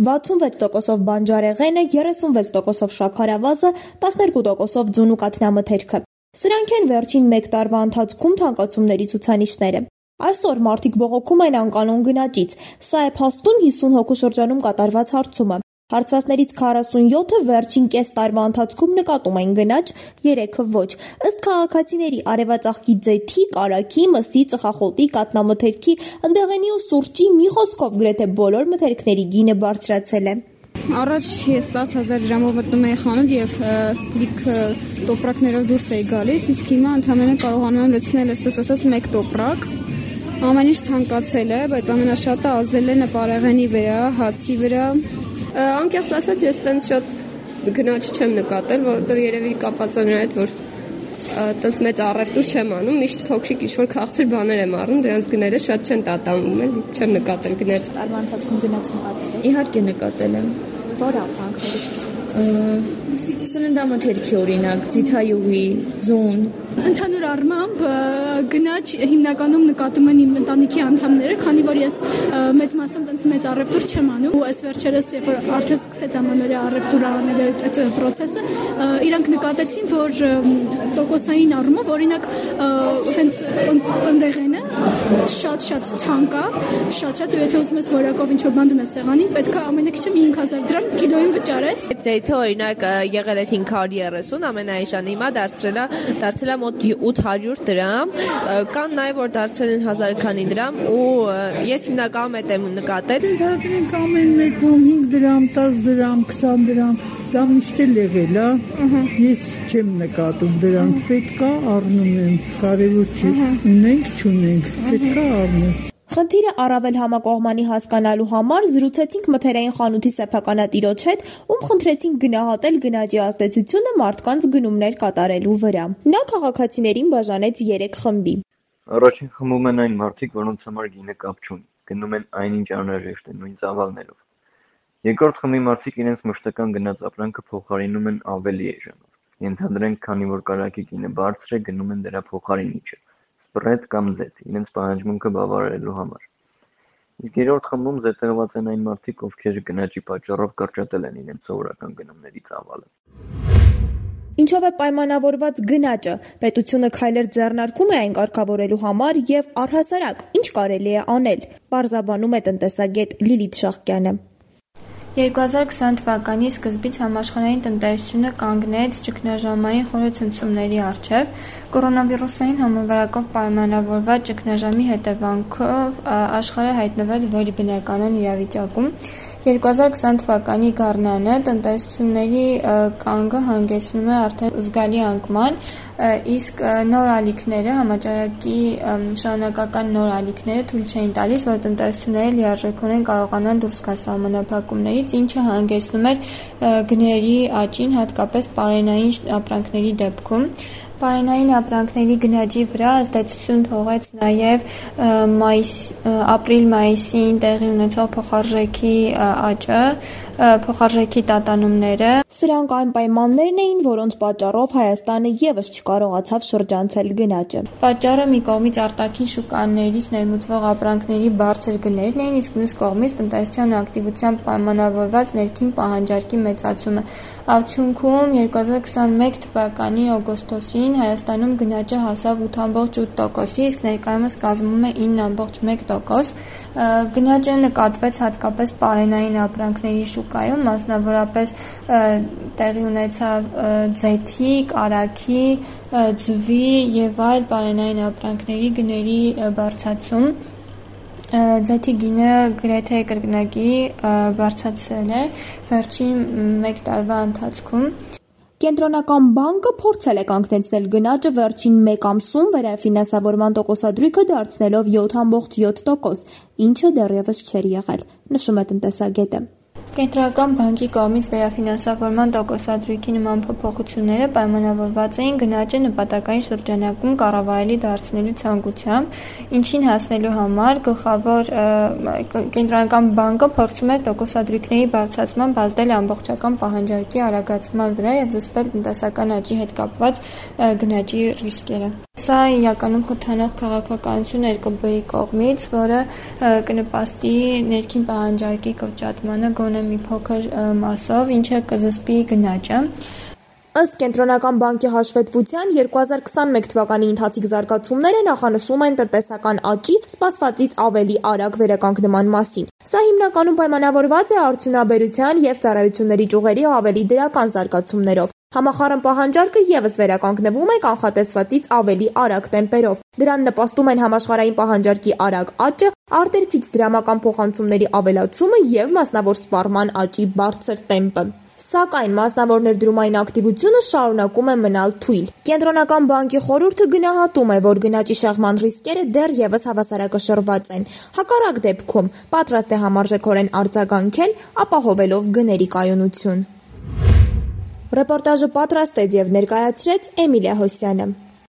66%-ով բանջարեղենը, 36%-ով շաքարավազը, 12%-ով ձուն ու կաթնամթերքը։ Սրանք են վերջին 1 տարվա ընթացքում թանկացումների ցուցանիշները։ Այսօր մարդիկ բողոքում են անկանոն գնաճից։ Սա է փաստուն 50 հոգու շրջանում կատարված հարցումը։ Հարցվածներից 47-ը վերջին կես տարվա ընթացքում նկատում են գնաճ, 3-ը ոչ։ Ըստ քաղաքացիների արևածաղկի ձեթի, կարագի, մսի, ծխախոտի, կատնամթերքի, ընդեղենի ու սուրճի մի խոսքով գրեթե բոլոր մթերքների գինը բարձրացել է։ Առաջ ես 10000 դրամով մտնում էի խանութ եւ լիք տոպրակներով դուրս էի գալիս, իսկ հիմա ընդհանրապես կարողանում եմ լցնել, այսպես ասած, 1 տոպրակ։ Ամեն ինչ թանկացել է, բայց ամենաշատը ազդել է նպարեղենի վրա, հացի վրա, Անկեղծ ասած, ես տենց շատ գնաճ չեմ նկատել, որովհետև երևի կապված է նրա հետ, որ տենց մեծ առևտուր չեմ անում, միշտ փոքրիկ ինչ-որ քաղցր բաներ եմ առնում, դրանց գները շատ չեն տատանվում, էլ չեմ նկատել գնաճ։ Տարվա ընթացքում գնաճ նկատել Իհարկե նկատել եմ։ Որ ապրանքների շրջանում։ Սննդամթերքի օրինակ, ձիթայուղի, ձուն, Ընդհանուր առմամբ գնաճ հիմնականում նկատում են իմ ընտանիքի անդամները, քանի որ ես մեծ մասամբ տենց մեծ առևտուր չեմ անում ու այս վերջերս երբ որ արդեն սկսեց ամանորյա առևտուր անել այդ process-ը, իրանք նկատեցին, որ տոկոսային առումով օրինակ հենց ընդեղենը շատ-շատ թանկ է, շատ-շատ ու եթե ուզում ես որակով ինչ-որ բան դնես սեղանին, պետք է ամենակիչը 5000 դրամ կիլոյին վճարես։ Ձեթը օրինակ եղել էր 530, ամենայշան հիմա դարձրել է դարձել է մոտ 800 դրամ, կան նաև որ դարձել են 1000 քանի դրամ ու ես հիմնականում այդ եմ նկատել։ Դարձնենք ամեն մեկում 5 դրամ, 10 դրամ, 20 դրամ, դա միշտ էլ եղել է։ Ես չեմ նկատում դրանք, պետքա առնում եմ, կարևոր չի։ Ունենք, չունենք, պետքա առնեմ։ Խնդիրը առավել համակողմանի հասկանալու համար զրուցեցինք մթերային խանութի սեփականատիրոջ հետ, ում խնդրեցինք գնահատել գնաճի ազդեցությունը մարդկանց գնումներ կատարելու վրա։ Նա քաղաքացիներին բաժանեց 3 խմբի։ Առաջին խմբում են այն մարդիկ, որոնց համար գինը կապ չունի, գնում են այնինչ անհրաժեշտ է նույն ծավալներով։ Երկրորդ խմբի մարդիկ իրենց մշտական գնած ապրանքը փոխարինում են ավելի էժանով։ Ենթադրենք, քանի որ կարակի գինը բարձր է, գնում են դրա փոխարինիչը սպրեդ կամ զեթ՝ իրենց պահանջմունքը բավարարելու համար։ Իսկ երրորդ խմբում զետեղված են այն մարդիկ, ովքեր գնաճի պատճառով կրճատել են իրենց սովորական գնումների ծավալը։ Ինչով է պայմանավորված գնաճը։ Պետությունը քայլեր ձեռնարկում է այն կարգավորելու համար եւ առհասարակ ինչ կարելի է անել։ Պարզաբանում է տնտեսագետ Լիլիթ Շահկյանը։ 2020 թվականի սկզբից համաշխարհային տնտեսությունը կանգնեց ճգնաժամային խորը ցնցումների առջև։ Կորոնավիրուսային համավարակով պայմանավորված ճգնաժամի հետևանքով աշխարհը հայտնվեց ոչ բնականon իրավիճակում։ 2020 թվականի գարնանը տնտեսությունների կանգը հանգեցնում է արդեն զգալի անկման, իսկ նոր ալիքները, համաճարակի շարունակական նոր ալիքները թույլ չէին տալիս, որ տնտեսությունները լիարժեքորեն կարողանան դուրս գալ սահմանափակումներից, ինչը հանգեցնում էր գների աճին, հատկապես պարենային ապրանքների դեպքում։ Պարենային ապրանքների գնաճի վրա ազդեցություն թողեց նաև մայիս ապրիլ-մայիսին տեղի ունեցող փոխարժեքի աճը, փոխարժեքի տատանումները։ Սրանք այն պայմաններն էին, որոնց պատճառով Հայաստանը եւս չկարողացավ շրջանցել գնաճը։ Պատճառը մի կողմից արտաքին շուկաներից ներմուծվող ապրանքների բարձր գներն էին, իսկ մյուս կողմից տնտեսության ակտիվությամբ պայմանավորված ներքին պահանջարկի մեծացումը։ Արդյունքում 2021 թվականի օգոստոսին Հայաստանում գնաճը հասավ 8.8%-ի, իսկ ներկայումս կազմում է 9.1%։ Գնաճը նկատվեց հատկապես պարենային ապրանքների շուկայում, մասնավորապես տեղի ունեցավ ձեթի, կարագի, ձվի եւ այլ պարենային ապրանքների գների բարձրացում ձեթի գինը գրեթե կրկնակի բարձրացել է վերջին 1 տարվա ընթացքում Կենտրոնական բանկը փորձել է կանգնեցնել գնաճը վերջին 1 ամսում վերաֆինանսավորման տոկոսադրույքը դարձնելով 7.7%, ինչը դեռևս չէր եղել, նշում է տնտեսագետը։ Կենտրոնական բանկի կողմից վերաֆինանսավորման տոկոսադրույքի նման փոփոխությունները պայմանավորված էին գնաճը նպատակային շրջանակում կառավարելի դարձնելու ցանկությամբ, ինչին հասնելու համար գլխավոր Կենտրոնական բանկը փորձում էր տոկոսադրույքների բարձրացմամբ ազդել ամբողջական պահանջարկի արագացման վրա եւ զսպել տնտեսական աճի հետ կապված գնաճի ռիսկերը։ Սա իրականում խթանող քաղաքականություն էր ԿԲ-ի կողմից, որը կնպաստի ներքին պահանջարկի կրճատմանը գոնե մի փոքր մասով, ինչը կզսպի գնաճը։ Ըստ Կենտրոնական բանկի հաշվետվության 2021 թվականի ընթացիկ զարգացումները նախանշում են տնտեսական աճի սպասվածից ավելի արագ վերականգնման մասին։ Սա հիմնականում պայմանավորված է արդյունաբերության եւ ծառայությունների ճյուղերի ավելի դրական զարգացումներով։ Համախառն պահանջարկը եւս վերականգնվում է կանխատեսվածից ավելի արագ տեմպերով։ Դրան նպաստում են համաշխարհային պահանջարկի արագ աճը, արտերկրից դրամական փոխանցումների ավելացումը եւ մասնավոր սպառման աճի բարձր տեմպը։ Սակայն մասնավոր ներդրումային ակտիվությունը շարունակում է մնալ թույլ։ Կենտրոնական բանկի խորհուրդը գնահատում է, որ գնաճի շեղման ռիսկերը դեռևս հավասարակշռված են։ Հակառակ դեպքում պատրաստ է համարժեքորեն արձագանքել, ապահովելով գների կայունություն։ Ռեպորտաժը պատրաստեց եւ ներկայացրեց Էմիլիա Հոսյանը։